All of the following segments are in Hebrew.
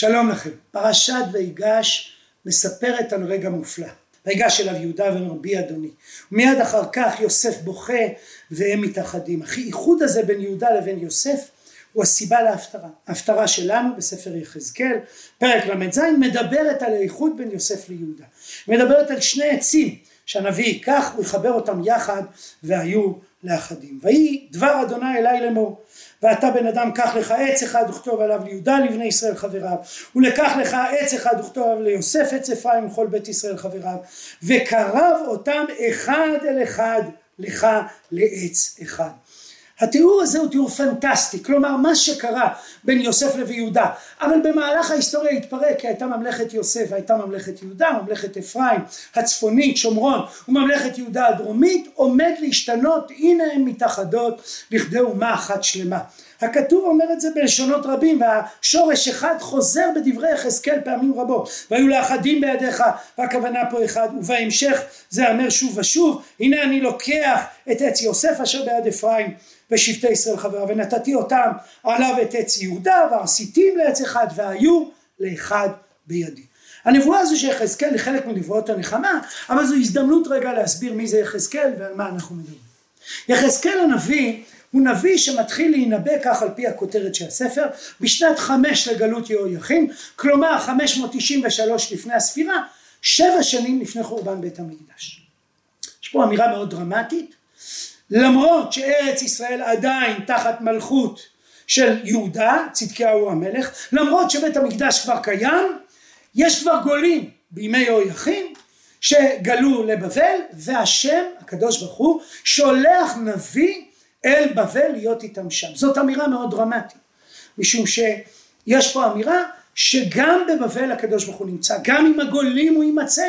שלום לכם. פרשת ויגש מספרת על רגע מופלא. ויגש אליו יהודה ואומר בי אדוני. מיד אחר כך יוסף בוכה והם מתאחדים. האיחוד הזה בין יהודה לבין יוסף הוא הסיבה להפטרה. ההפטרה שלנו בספר יחזקאל, פרק ל"ז, מדברת על האיחוד בין יוסף ליהודה. מדברת על שני עצים שהנביא ייקח, הוא יחבר אותם יחד והיו לאחדים. ויהי דבר אדוני אלי לאמור ואתה בן אדם קח לך עץ אחד וכתוב עליו ליהודה לבני ישראל חבריו. ולקח לך עץ אחד וכתוב עליו ליוסף עץ אפרים וכל בית ישראל חבריו. וקרב אותם אחד אל אחד לך לעץ אחד התיאור הזה הוא תיאור פנטסטי, כלומר מה שקרה בין יוסף לביהודה, אבל במהלך ההיסטוריה התפרק, כי הייתה ממלכת יוסף, הייתה ממלכת יהודה, ממלכת אפרים הצפונית, שומרון, וממלכת יהודה הדרומית, עומד להשתנות, הנה הן מתאחדות לכדי אומה אחת שלמה. הכתוב אומר את זה בלשונות רבים והשורש אחד חוזר בדברי יחזקאל פעמים רבות והיו לאחדים בידיך והכוונה פה אחד ובהמשך זה אומר שוב ושוב הנה אני לוקח את עץ יוסף אשר ביד אפרים ושבטי ישראל חברה ונתתי אותם עליו את עץ יהודה ועשיתים לעץ אחד והיו לאחד בידי. הנבואה הזו של יחזקאל היא חלק מנבואות הנחמה אבל זו הזדמנות רגע להסביר מי זה יחזקאל ועל מה אנחנו מדברים. יחזקאל הנביא הוא נביא שמתחיל להינבא כך על פי הכותרת של הספר בשנת חמש לגלות יהויכין כלומר 593 לפני הספירה שבע שנים לפני חורבן בית המקדש. יש פה אמירה מאוד דרמטית למרות שארץ ישראל עדיין תחת מלכות של יהודה, צדקיהו המלך, למרות שבית המקדש כבר קיים, יש כבר גולים בימי יהויכין שגלו לבבל, והשם, הקדוש ברוך הוא, שולח נביא אל בבל להיות איתם שם. זאת אמירה מאוד דרמטית, משום שיש פה אמירה שגם בבבל הקדוש ברוך הוא נמצא, גם עם הגולים הוא יימצא,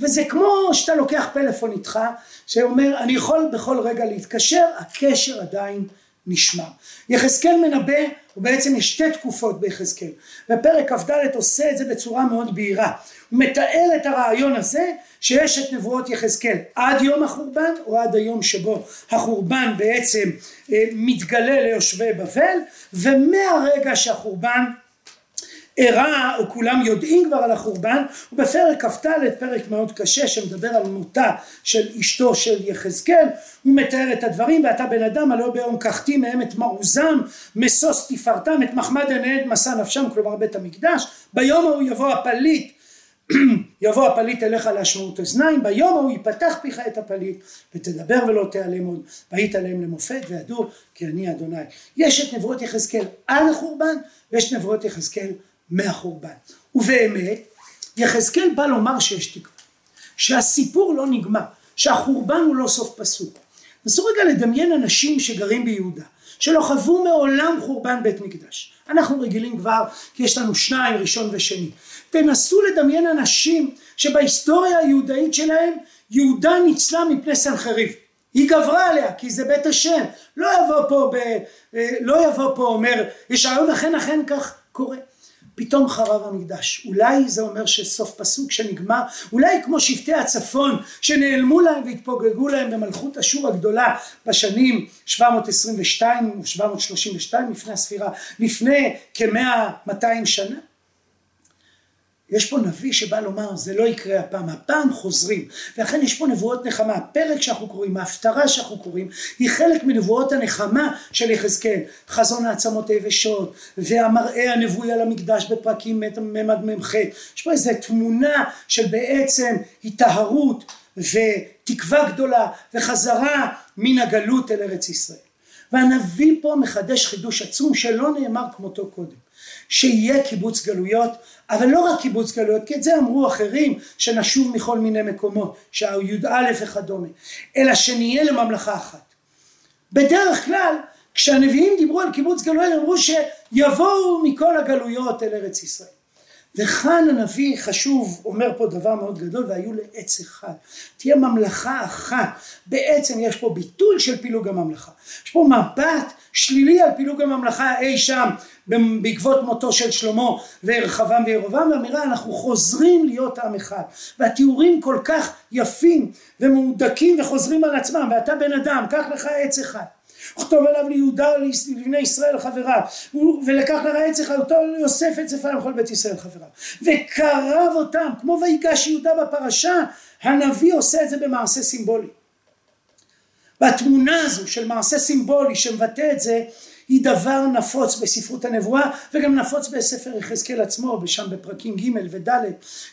וזה כמו שאתה לוקח פלאפון איתך שאומר אני יכול בכל רגע להתקשר הקשר עדיין נשמע. יחזקאל מנבא ובעצם יש שתי תקופות ביחזקאל ופרק כ"ד עושה את זה בצורה מאוד בהירה הוא מתאר את הרעיון הזה שיש את נבואות יחזקאל עד יום החורבן או עד היום שבו החורבן בעצם אה, מתגלה ליושבי בבל ומהרגע שהחורבן אירע או כולם יודעים כבר על החורבן ובפרק כ"ד פרק מאוד קשה שמדבר על מותה של אשתו של יחזקאל הוא מתאר את הדברים ואתה בן אדם הלא ביום קחתי מהם את מעוזם משוש תפארתם את מחמד עיניהם משא נפשם כלומר בית המקדש. ביום ההוא יבוא הפליט יבוא הפליט אליך להשמעות אוזניים ביום ההוא יפתח פיך את הפליט ותדבר ולא תאלם עוד. והיית להם למופת וידעו כי אני אדוני יש את נבואות יחזקאל על החורבן ויש נבואות יחזקאל מהחורבן. ובאמת, יחזקאל בא לומר שיש תקווה, שהסיפור לא נגמר, שהחורבן הוא לא סוף פסוק. נסו רגע לדמיין אנשים שגרים ביהודה, שלא חוו מעולם חורבן בית מקדש. אנחנו רגילים כבר, כי יש לנו שניים, ראשון ושני. תנסו לדמיין אנשים שבהיסטוריה היהודאית שלהם, יהודה ניצלה מפני סנחריב. היא גברה עליה כי זה בית השם לא יבוא פה ב, אה, לא יבוא פה אומר ישעיהו וכן אכן כך קורה פתאום חרב המקדש. אולי זה אומר שסוף פסוק שנגמר, אולי כמו שבטי הצפון שנעלמו להם והתפוגגו להם במלכות אשור הגדולה בשנים 722 או 732 לפני הספירה, לפני כמאה 200 שנה. יש פה נביא שבא לומר זה לא יקרה הפעם, הפעם חוזרים. ולכן יש פה נבואות נחמה, הפרק שאנחנו קוראים, ההפטרה שאנחנו קוראים היא חלק מנבואות הנחמה של יחזקאל, חזון העצמות היבשות והמראה הנבואי על המקדש בפרקים ממד מ"ח, יש פה איזה תמונה של בעצם היטהרות ותקווה גדולה וחזרה מן הגלות אל ארץ ישראל. והנביא פה מחדש חידוש עצום שלא נאמר כמותו קודם שיהיה קיבוץ גלויות אבל לא רק קיבוץ גלויות כי את זה אמרו אחרים שנשוב מכל מיני מקומות שהי"א וכדומה אלא שנהיה לממלכה אחת. בדרך כלל כשהנביאים דיברו על קיבוץ גלויות אמרו שיבואו מכל הגלויות אל ארץ ישראל וכאן הנביא חשוב אומר פה דבר מאוד גדול והיו לעץ אחד. תהיה ממלכה אחת. בעצם יש פה ביטול של פילוג הממלכה. יש פה מבט שלילי על פילוג הממלכה אי שם בעקבות מותו של שלמה ורחבעם וירובעם ואמירה אנחנו חוזרים להיות עם אחד. והתיאורים כל כך יפים ומהודקים וחוזרים על עצמם ואתה בן אדם קח לך עץ אחד וכתוב עליו ליהודה ולבני ישראל חבריו ולקח לרעץ חיותו ליוסף את ספר לכל בית ישראל חבריו. וקרב אותם כמו ויגש יהודה בפרשה הנביא עושה את זה במעשה סימבולי. והתמונה הזו של מעשה סימבולי שמבטא את זה היא דבר נפוץ בספרות הנבואה וגם נפוץ בספר יחזקאל עצמו ושם בפרקים ג' וד'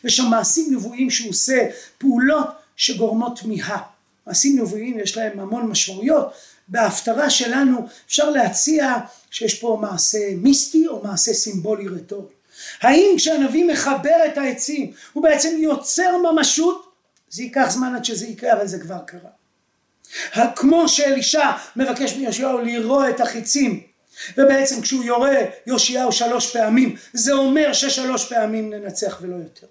יש שם מעשים נבואיים שהוא עושה פעולות שגורמות תמיהה מעשים נבואיים יש להם המון משמעויות. בהפטרה שלנו אפשר להציע שיש פה מעשה מיסטי או מעשה סימבולי רטורי. האם כשהנביא מחבר את העצים הוא בעצם יוצר ממשות? זה ייקח זמן עד שזה יקרה אבל זה כבר קרה. כמו שאלישע מבקש מיהושיהו לרוע את החיצים ובעצם כשהוא יורה יאשיהו שלוש פעמים זה אומר ששלוש פעמים ננצח ולא יותר.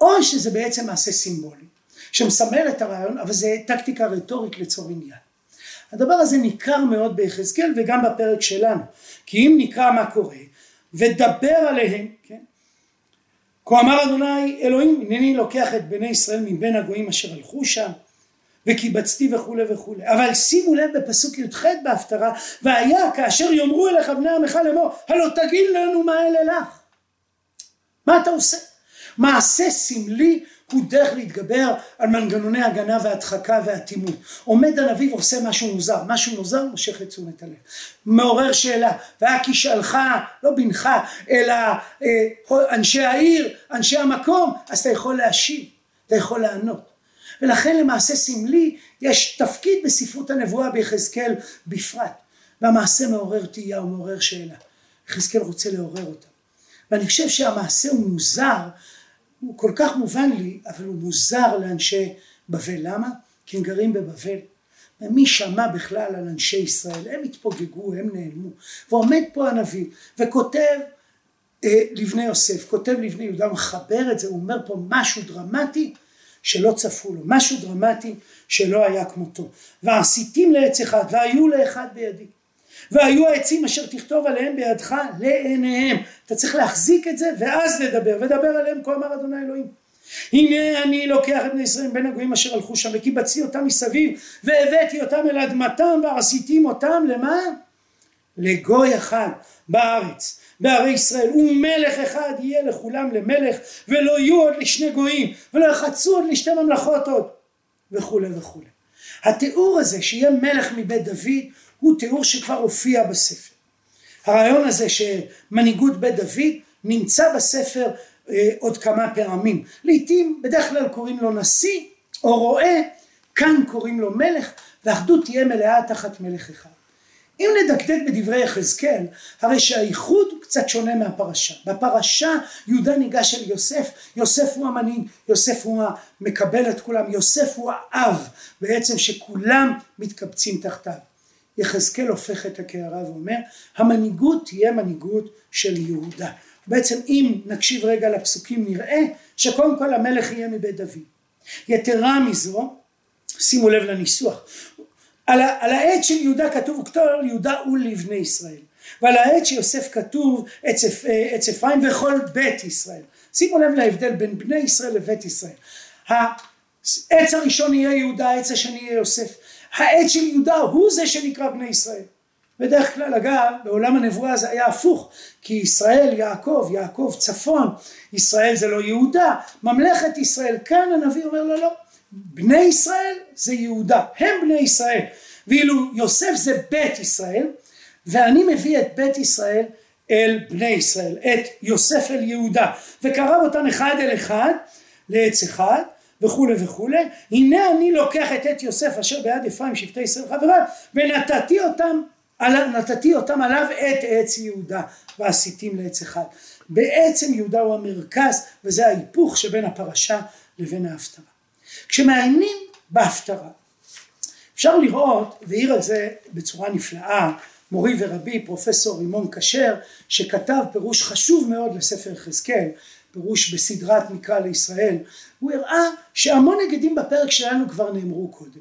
או שזה בעצם מעשה סימבולי שמסמל את הרעיון אבל זה טקטיקה רטורית לצור עניין. הדבר הזה ניכר מאוד ביחזקאל וגם בפרק שלנו. כי אם נקרא מה קורה ודבר עליהם כן? כה אמר אדוני אלוהים הנני לוקח את בני ישראל מבין הגויים אשר הלכו שם וקיבצתי וכולי וכולי אבל שימו לב בפסוק י"ח בהפטרה והיה כאשר יאמרו אליך בני עמך לאמור הלא תגיד לנו מה אלה לך מה אתה עושה מעשה סמלי הוא דרך להתגבר על מנגנוני הגנה והדחקה והאטימות. עומד הנביא ועושה משהו מוזר, משהו מוזר מושך את תשומת הלב. מעורר שאלה, והיה כי שאלך, לא בנך, אלא אה, אנשי העיר, אנשי המקום, אז אתה יכול להשיב, אתה יכול לענות. ולכן למעשה סמלי יש תפקיד בספרות הנבואה ביחזקאל בפרט. והמעשה מעורר תהייה ומעורר שאלה. יחזקאל רוצה לעורר אותה. ואני חושב שהמעשה הוא מוזר הוא כל כך מובן לי, אבל הוא מוזר לאנשי בבל. למה? כי הם גרים בבבל. ומי שמע בכלל על אנשי ישראל? הם התפוגגו, הם נעלמו. ועומד פה הנביא וכותב אה, לבני יוסף, כותב לבני יהודה, מחבר את זה, הוא אומר פה משהו דרמטי שלא צפו לו, משהו דרמטי שלא היה כמותו. ועשיתים לעץ אחד והיו לאחד בידי. והיו העצים אשר תכתוב עליהם בידך לעיניהם. אתה צריך להחזיק את זה ואז לדבר, ודבר עליהם כה אמר אדוני אלוהים. הנה אני לוקח את בני ישראל בין הגויים אשר הלכו שם וקיבצתי אותם מסביב והבאתי אותם אל אדמתם ועשיתים אותם למה? לגוי אחד בארץ בערי ישראל ומלך אחד יהיה לכולם למלך ולא יהיו עוד לשני גויים ולא יחצו עוד לשתי ממלכות עוד וכולי וכולי. התיאור הזה שיהיה מלך מבית דוד הוא תיאור שכבר הופיע בספר. הרעיון הזה שמנהיגות בית דוד נמצא בספר אה, עוד כמה פעמים. לעתים בדרך כלל קוראים לו נשיא או רועה, כאן קוראים לו מלך, ואחדות תהיה מלאה תחת מלך אחד. אם נדקדק בדברי יחזקאל, הרי שהאיחוד קצת שונה מהפרשה. בפרשה יהודה ניגש אל יוסף, יוסף הוא המנהיג, יוסף הוא המקבל את כולם, יוסף הוא האב בעצם שכולם מתקבצים תחתיו. יחזקאל הופך את הקערה ואומר המנהיגות תהיה מנהיגות של יהודה. בעצם אם נקשיב רגע לפסוקים נראה שקודם כל המלך יהיה מבית דוד. יתרה מזו שימו לב לניסוח על, על העץ של יהודה כתוב וכתוב יהודה ולבני ישראל ועל העץ של יוסף כתוב עץ אפרים וכל בית ישראל שימו לב להבדל בין בני ישראל לבית ישראל העץ הראשון יהיה יהודה העץ השני יהיה יוסף העץ של יהודה הוא זה שנקרא בני ישראל. בדרך כלל אגב בעולם הנבואה זה היה הפוך כי ישראל יעקב יעקב צפון ישראל זה לא יהודה ממלכת ישראל כאן הנביא אומר לו לא בני ישראל זה יהודה הם בני ישראל ואילו יוסף זה בית ישראל ואני מביא את בית ישראל אל בני ישראל את יוסף אל יהודה וקרב אותם אחד אל אחד לעץ אחד וכולי וכולי. הנה אני לוקח את עת יוסף אשר ביד אפרים שבטי ישראל חבריו ונתתי אותם נתתי אותם עליו את עץ יהודה ועשיתים לעץ אחד. בעצם יהודה הוא המרכז וזה ההיפוך שבין הפרשה לבין ההפטרה. כשמעיינים בהפטרה אפשר לראות והעיר על זה בצורה נפלאה מורי ורבי פרופסור רימון כשר שכתב פירוש חשוב מאוד לספר יחזקאל פירוש בסדרת מקרא לישראל, הוא הראה שהמון נגדים בפרק שלנו כבר נאמרו קודם.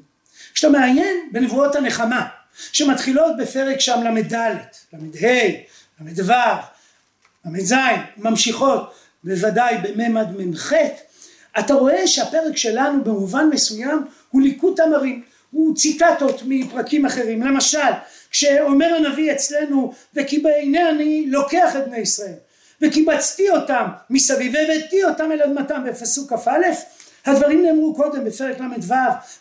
כשאתה מעיין בנבואות הנחמה, שמתחילות בפרק שם ל"ד, ל"ה, ל"ו, ל"ז, ממשיכות בוודאי בממד מ"ח, אתה רואה שהפרק שלנו במובן מסוים הוא ליקוט תמרים, הוא ציטטות מפרקים אחרים למשל כשאומר הנביא אצלנו וכי בעיני אני לוקח את בני ישראל וקיבצתי אותם מסביב והבאתי אותם אל אדמתם בפסוק כ"א. הדברים נאמרו קודם בפרק ל"ו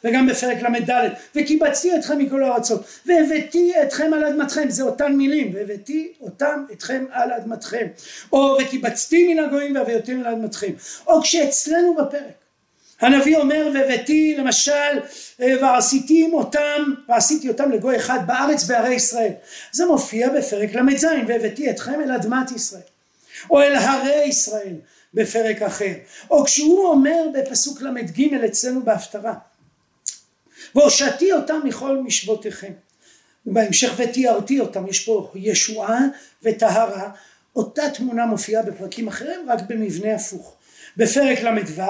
וגם בפרק ל"ד וקיבצתי אתכם מכל הארצות והבאתי אתכם על אדמתכם. זה אותן מילים והבאתי אותם אתכם על אדמתכם. או וקיבצתי מן הגויים והבאתים על אדמתכם. או כשאצלנו בפרק הנביא אומר והבאתי למשל ועשיתים אותם ועשיתי אותם לגוי אחד בארץ בערי ישראל זה מופיע בפרק ל"ז והבאתי אתכם אל אדמת ישראל או אל הרי ישראל בפרק אחר. או כשהוא אומר בפסוק ל"ג אצלנו בהפטרה והושעתי אותם מכל משבותיכם ובהמשך ותיארתי אותם יש פה ישועה וטהרה אותה תמונה מופיעה בפרקים אחרים רק במבנה הפוך בפרק ל"ו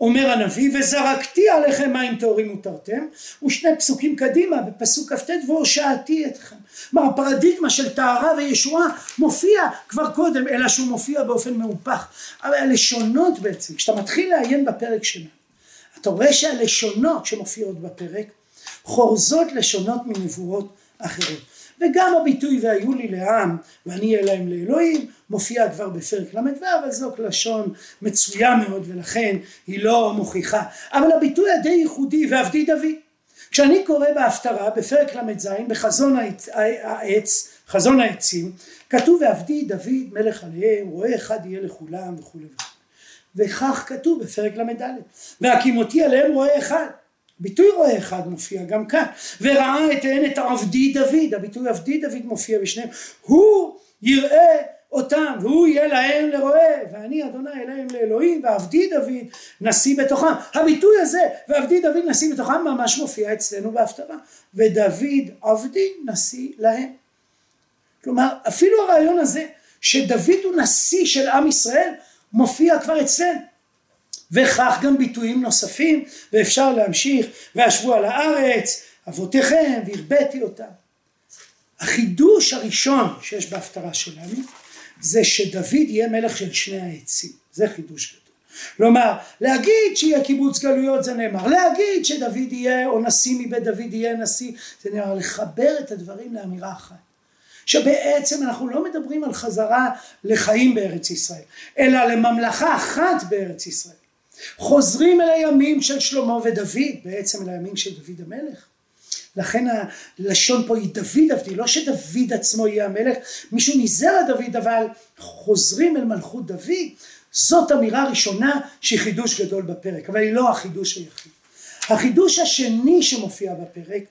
אומר הנביא וזרקתי עליכם מים טהורים ותרתם ושני פסוקים קדימה בפסוק כ"ט והושעתי אתכם. כלומר הפרדיגמה של טהרה וישועה מופיע כבר קודם אלא שהוא מופיע באופן מהופך אבל הלשונות בעצם כשאתה מתחיל לעיין בפרק שלנו אתה רואה שהלשונות שמופיעות בפרק חורזות לשונות מנבואות אחרות וגם הביטוי והיו לי לעם ואני אהיה להם לאלוהים מופיע כבר בפרק ל"ו אבל זו לשון מצויה מאוד ולכן היא לא מוכיחה. אבל הביטוי הדי ייחודי ועבדי דוד. כשאני קורא בהפטרה בפרק ל"ז בחזון העץ חזון העצים כתוב ועבדי דוד מלך עליהם רואה אחד יהיה לכולם וכולי וכך כתוב בפרק ל"ד. והקימותי עליהם רואה אחד ביטוי רואה אחד מופיע גם כאן. וראה את עין את עבדי דוד. הביטוי עבדי דוד מופיע בשניהם. הוא יראה אותם והוא יהיה להם לרועה. ואני אדוני אליהם לאלוהים ועבדי דוד נשיא בתוכם. הביטוי הזה ועבדי דוד נשיא בתוכם ממש מופיע אצלנו בהפטרה. ודוד עבדי נשיא להם. כלומר אפילו הרעיון הזה שדוד הוא נשיא של עם ישראל מופיע כבר אצלנו וכך גם ביטויים נוספים ואפשר להמשיך וישבו על הארץ אבותיכם והרביתי אותם. החידוש הראשון שיש בהפטרה שלנו זה שדוד יהיה מלך של שני העצים. זה חידוש גדול. כלומר להגיד שיהיה קיבוץ גלויות זה נאמר. להגיד שדוד יהיה או נשיא מבית דוד יהיה נשיא זה נאמר. לחבר את הדברים לאמירה אחת. שבעצם אנחנו לא מדברים על חזרה לחיים בארץ ישראל אלא לממלכה אחת בארץ ישראל חוזרים אל הימים של שלמה ודוד בעצם אל הימים של דוד המלך לכן הלשון פה היא דוד עבדי, לא שדוד עצמו יהיה המלך, מישהו מזרע דוד, אבל חוזרים אל מלכות דוד, זאת אמירה ראשונה שהיא חידוש גדול בפרק, אבל היא לא החידוש היחיד. החידוש השני שמופיע בפרק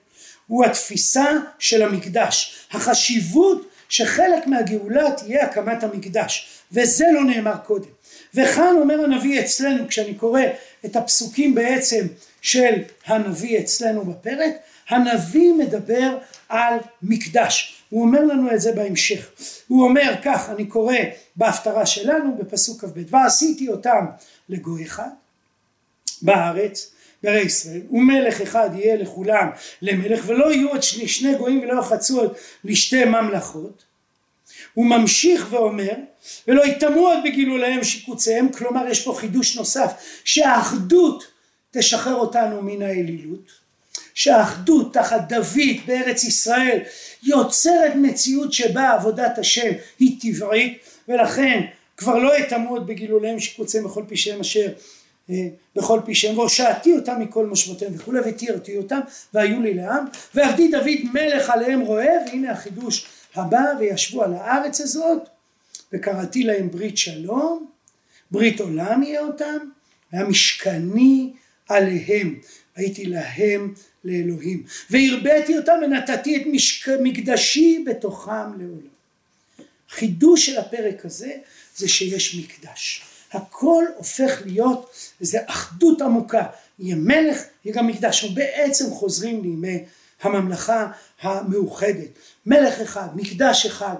הוא התפיסה של המקדש, החשיבות שחלק מהגאולה תהיה הקמת המקדש, וזה לא נאמר קודם. וכאן אומר הנביא אצלנו, כשאני קורא את הפסוקים בעצם של הנביא אצלנו בפרק, הנביא מדבר על מקדש, הוא אומר לנו את זה בהמשך, הוא אומר כך, אני קורא בהפטרה שלנו בפסוק כ"ב, ועשיתי אותם לגוי אחד בארץ, בערי ישראל, ומלך אחד יהיה לכולם למלך, ולא יהיו עוד שני, שני גויים ולא יחצו עוד לשתי ממלכות, הוא ממשיך ואומר, ולא יטמאו עוד בגילוליהם שיקוציהם, כלומר יש פה חידוש נוסף, שהאחדות תשחרר אותנו מן האלילות, שהאחדות תחת דוד בארץ ישראל יוצרת מציאות שבה עבודת השם היא טבעית ולכן כבר לא יטמאו עוד בגילוליהם שקוצים בכל פשעיהם אשר אה, בכל פשעיהם והושעתי אותם מכל משמעותיהם וכולי ותירתי אותם והיו לי לעם ועבדי דוד מלך עליהם רואה והנה החידוש הבא וישבו על הארץ הזאת וקראתי להם ברית שלום ברית עולם יהיה אותם והמשכני עליהם הייתי להם לאלוהים והרביתי אותם ונתתי את משק... מקדשי בתוכם לעולם. חידוש של הפרק הזה זה שיש מקדש. הכל הופך להיות איזו אחדות עמוקה. יהיה מלך, יהיה גם מקדש. ובעצם חוזרים לימי הממלכה המאוחדת. מלך אחד, מקדש אחד,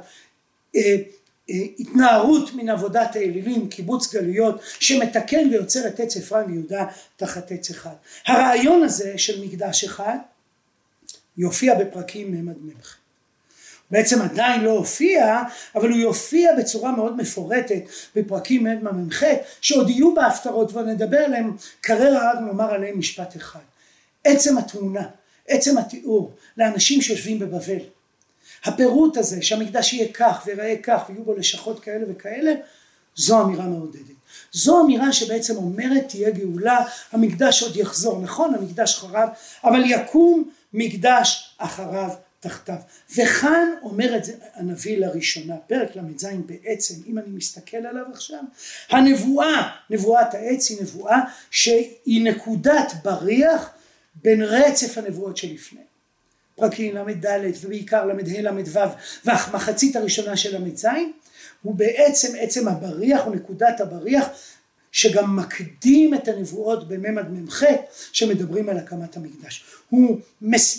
אה, אה, התנערות מן עבודת האלילים, קיבוץ גלויות, שמתקן ויוצר את עץ אפרים ויהודה תחת עץ אחד. הרעיון הזה של מקדש אחד יופיע בפרקים מ' עד מ"ח. בעצם עדיין לא הופיע, אבל הוא יופיע בצורה מאוד מפורטת בפרקים מ' מ"ח, שעוד יהיו בהפטרות ונדבר עליהם, קרר הרב נאמר עליהם משפט אחד. עצם התמונה, עצם התיאור לאנשים שיושבים בבבל, הפירוט הזה שהמקדש יהיה כך ויראה כך ויהיו בו לשכות כאלה וכאלה, זו אמירה מעודדת. זו אמירה שבעצם אומרת תהיה גאולה, המקדש עוד יחזור, נכון המקדש חרב, אבל יקום מקדש אחריו תחתיו. וכאן אומר את זה הנביא לראשונה, פרק ל"ז בעצם, אם אני מסתכל עליו עכשיו, הנבואה, נבואת העץ היא נבואה שהיא נקודת בריח בין רצף הנבואות שלפני. פרקים ל"ד ובעיקר ל"ה ל"ו והמחצית הראשונה של ל"ז הוא בעצם עצם הבריח הוא נקודת הבריח שגם מקדים את הנבואות בממד מ"ח שמדברים על הקמת המקדש. הוא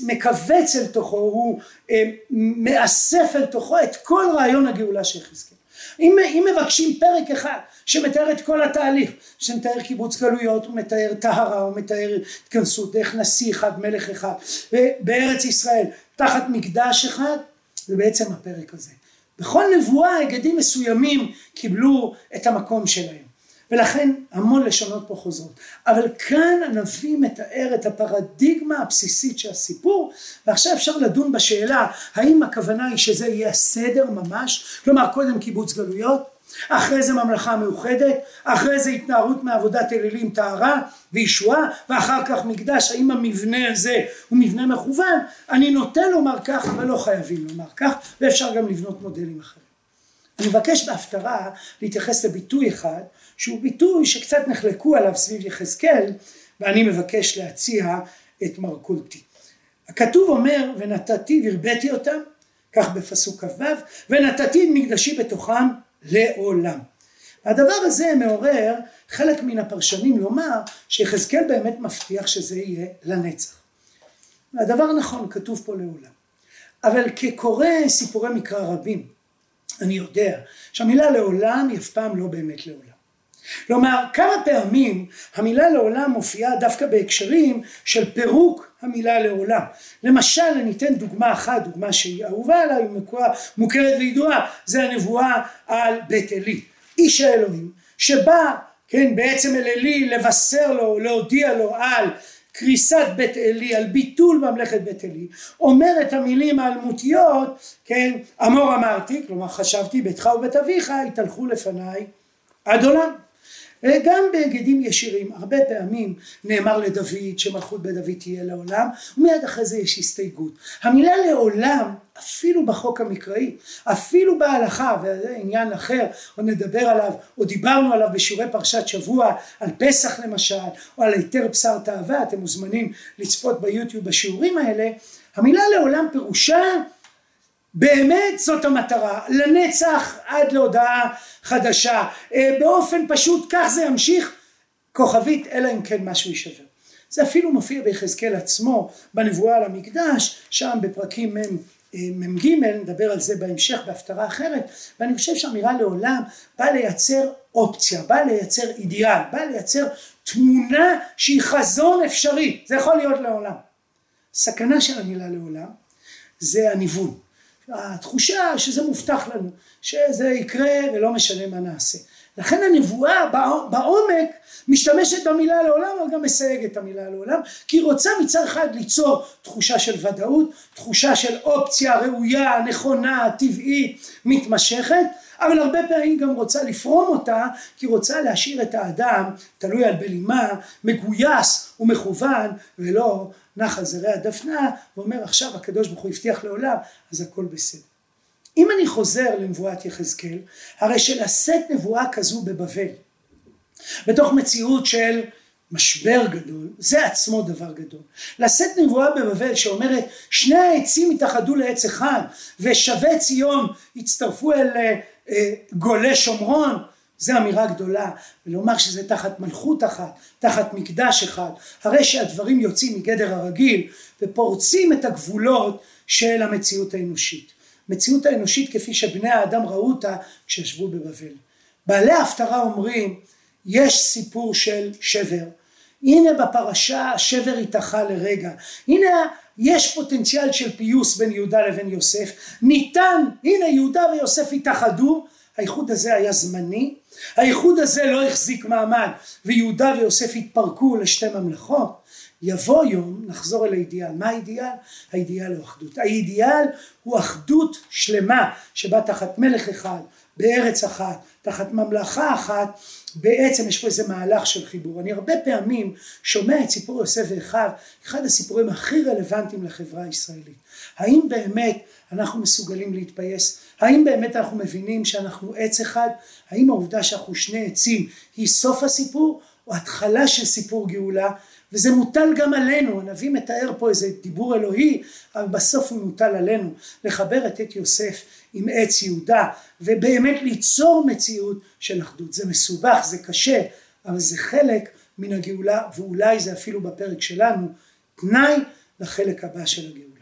מכווץ אל תוכו, הוא אה, מאסף אל תוכו את כל רעיון הגאולה של יחזקאל. אם, אם מבקשים פרק אחד שמתאר את כל התהליך, שמתאר קיבוץ גלויות, הוא מתאר טהרה, הוא מתאר התכנסות דרך נשיא אחד, מלך אחד, בארץ ישראל, תחת מקדש אחד, זה בעצם הפרק הזה. בכל נבואה היגדים מסוימים קיבלו את המקום שלהם. ולכן המון לשונות פה חוזרות. אבל כאן הנביא מתאר את הפרדיגמה הבסיסית של הסיפור, ועכשיו אפשר לדון בשאלה האם הכוונה היא שזה יהיה הסדר ממש, כלומר קודם קיבוץ גלויות, אחרי זה ממלכה מאוחדת, אחרי זה התנערות מעבודת אלילים טהרה וישועה, ואחר כך מקדש, האם המבנה הזה הוא מבנה מכוון? אני נוטה לומר כך, אבל לא חייבים לומר כך, ואפשר גם לבנות מודלים אחרים. אני מבקש בהפטרה להתייחס לביטוי אחד שהוא ביטוי שקצת נחלקו עליו סביב יחזקאל ואני מבקש להציע את מרקולטי. הכתוב אומר ונתתי והרביתי אותם כך בפסוק כ"ו ונתתי את מקדשי בתוכם לעולם. הדבר הזה מעורר חלק מן הפרשנים לומר שיחזקאל באמת מבטיח שזה יהיה לנצח. הדבר נכון כתוב פה לעולם אבל כקורא סיפורי מקרא רבים אני יודע שהמילה לעולם היא אף פעם לא באמת לעולם כלומר כמה פעמים המילה לעולם מופיעה דווקא בהקשרים של פירוק המילה לעולם. למשל אני אתן דוגמה אחת, דוגמה שהיא אהובה עליי, מוכרת וידועה, זה הנבואה על בית עלי. איש האלוהים שבא כן בעצם אל עלי לבשר לו, להודיע לו על קריסת בית עלי, על ביטול ממלכת בית עלי, אומר את המילים האלמותיות, כן, אמור אמרתי, כלומר חשבתי ביתך ובית אביך יתהלכו לפניי עד עולם. גם בהגדים ישירים הרבה פעמים נאמר לדוד שמלכות בית דוד תהיה לעולם ומיד אחרי זה יש הסתייגות. המילה לעולם אפילו בחוק המקראי אפילו בהלכה וזה עניין אחר עוד נדבר עליו או דיברנו עליו בשיעורי פרשת שבוע על פסח למשל או על היתר בשר תאווה אתם מוזמנים לצפות ביוטיוב בשיעורים האלה המילה לעולם פירושה באמת זאת המטרה, לנצח עד להודעה חדשה, אה, באופן פשוט כך זה ימשיך, כוכבית אלא אם כן משהו יישבר. זה אפילו מופיע ביחזקאל עצמו בנבואה על המקדש, שם בפרקים מ"ג, אה, נדבר על זה בהמשך בהפטרה אחרת, ואני חושב שהאמירה לעולם באה לייצר אופציה, באה לייצר אידיאל, באה לייצר תמונה שהיא חזון אפשרי, זה יכול להיות לעולם. סכנה של המילה לעולם זה הניוון. התחושה שזה מובטח לנו, שזה יקרה ולא משנה מה נעשה. לכן הנבואה בעומק משתמשת במילה לעולם אבל גם מסייגת את המילה לעולם כי היא רוצה מצד אחד ליצור תחושה של ודאות, תחושה של אופציה ראויה, נכונה, טבעית, מתמשכת אבל הרבה פעמים גם רוצה לפרום אותה כי רוצה להשאיר את האדם תלוי על בלימה, מגויס ומכוון ולא נח על זרי הדפנה ואומר עכשיו הקדוש ברוך הוא הבטיח לעולם אז הכל בסדר. אם אני חוזר לנבואת יחזקאל הרי שלשאת נבואה כזו בבבל בתוך מציאות של משבר גדול זה עצמו דבר גדול לשאת נבואה בבבל שאומרת שני העצים יתאחדו לעץ אחד ושבי ציון יצטרפו אל אה, גולי שומרון זה אמירה גדולה, ולומר שזה תחת מלכות אחת, תחת מקדש אחד, הרי שהדברים יוצאים מגדר הרגיל ופורצים את הגבולות של המציאות האנושית. מציאות האנושית כפי שבני האדם ראו אותה כשישבו בבבל. בעלי ההפטרה אומרים, יש סיפור של שבר, הנה בפרשה השבר התאחה לרגע, הנה יש פוטנציאל של פיוס בין יהודה לבין יוסף, ניתן, הנה יהודה ויוסף התאחדו, האיחוד הזה היה זמני, האיחוד הזה לא החזיק מעמד ויהודה ויוסף התפרקו לשתי ממלכות יבוא יום נחזור אל האידיאל. מה האידיאל? האידיאל הוא אחדות. האידיאל הוא אחדות שלמה שבה תחת מלך אחד, בארץ אחת, תחת ממלכה אחת, בעצם יש פה איזה מהלך של חיבור. אני הרבה פעמים שומע את סיפור יוסף ואחיו, אחד הסיפורים הכי רלוונטיים לחברה הישראלית. האם באמת אנחנו מסוגלים להתפייס? האם באמת אנחנו מבינים שאנחנו עץ אחד? האם העובדה שאנחנו שני עצים היא סוף הסיפור או התחלה של סיפור גאולה? וזה מוטל גם עלינו, הנביא מתאר פה איזה דיבור אלוהי, אבל בסוף הוא מוטל עלינו, לחבר את עת יוסף עם עץ יהודה, ובאמת ליצור מציאות של אחדות. זה מסובך, זה קשה, אבל זה חלק מן הגאולה, ואולי זה אפילו בפרק שלנו, תנאי לחלק הבא של הגאולה.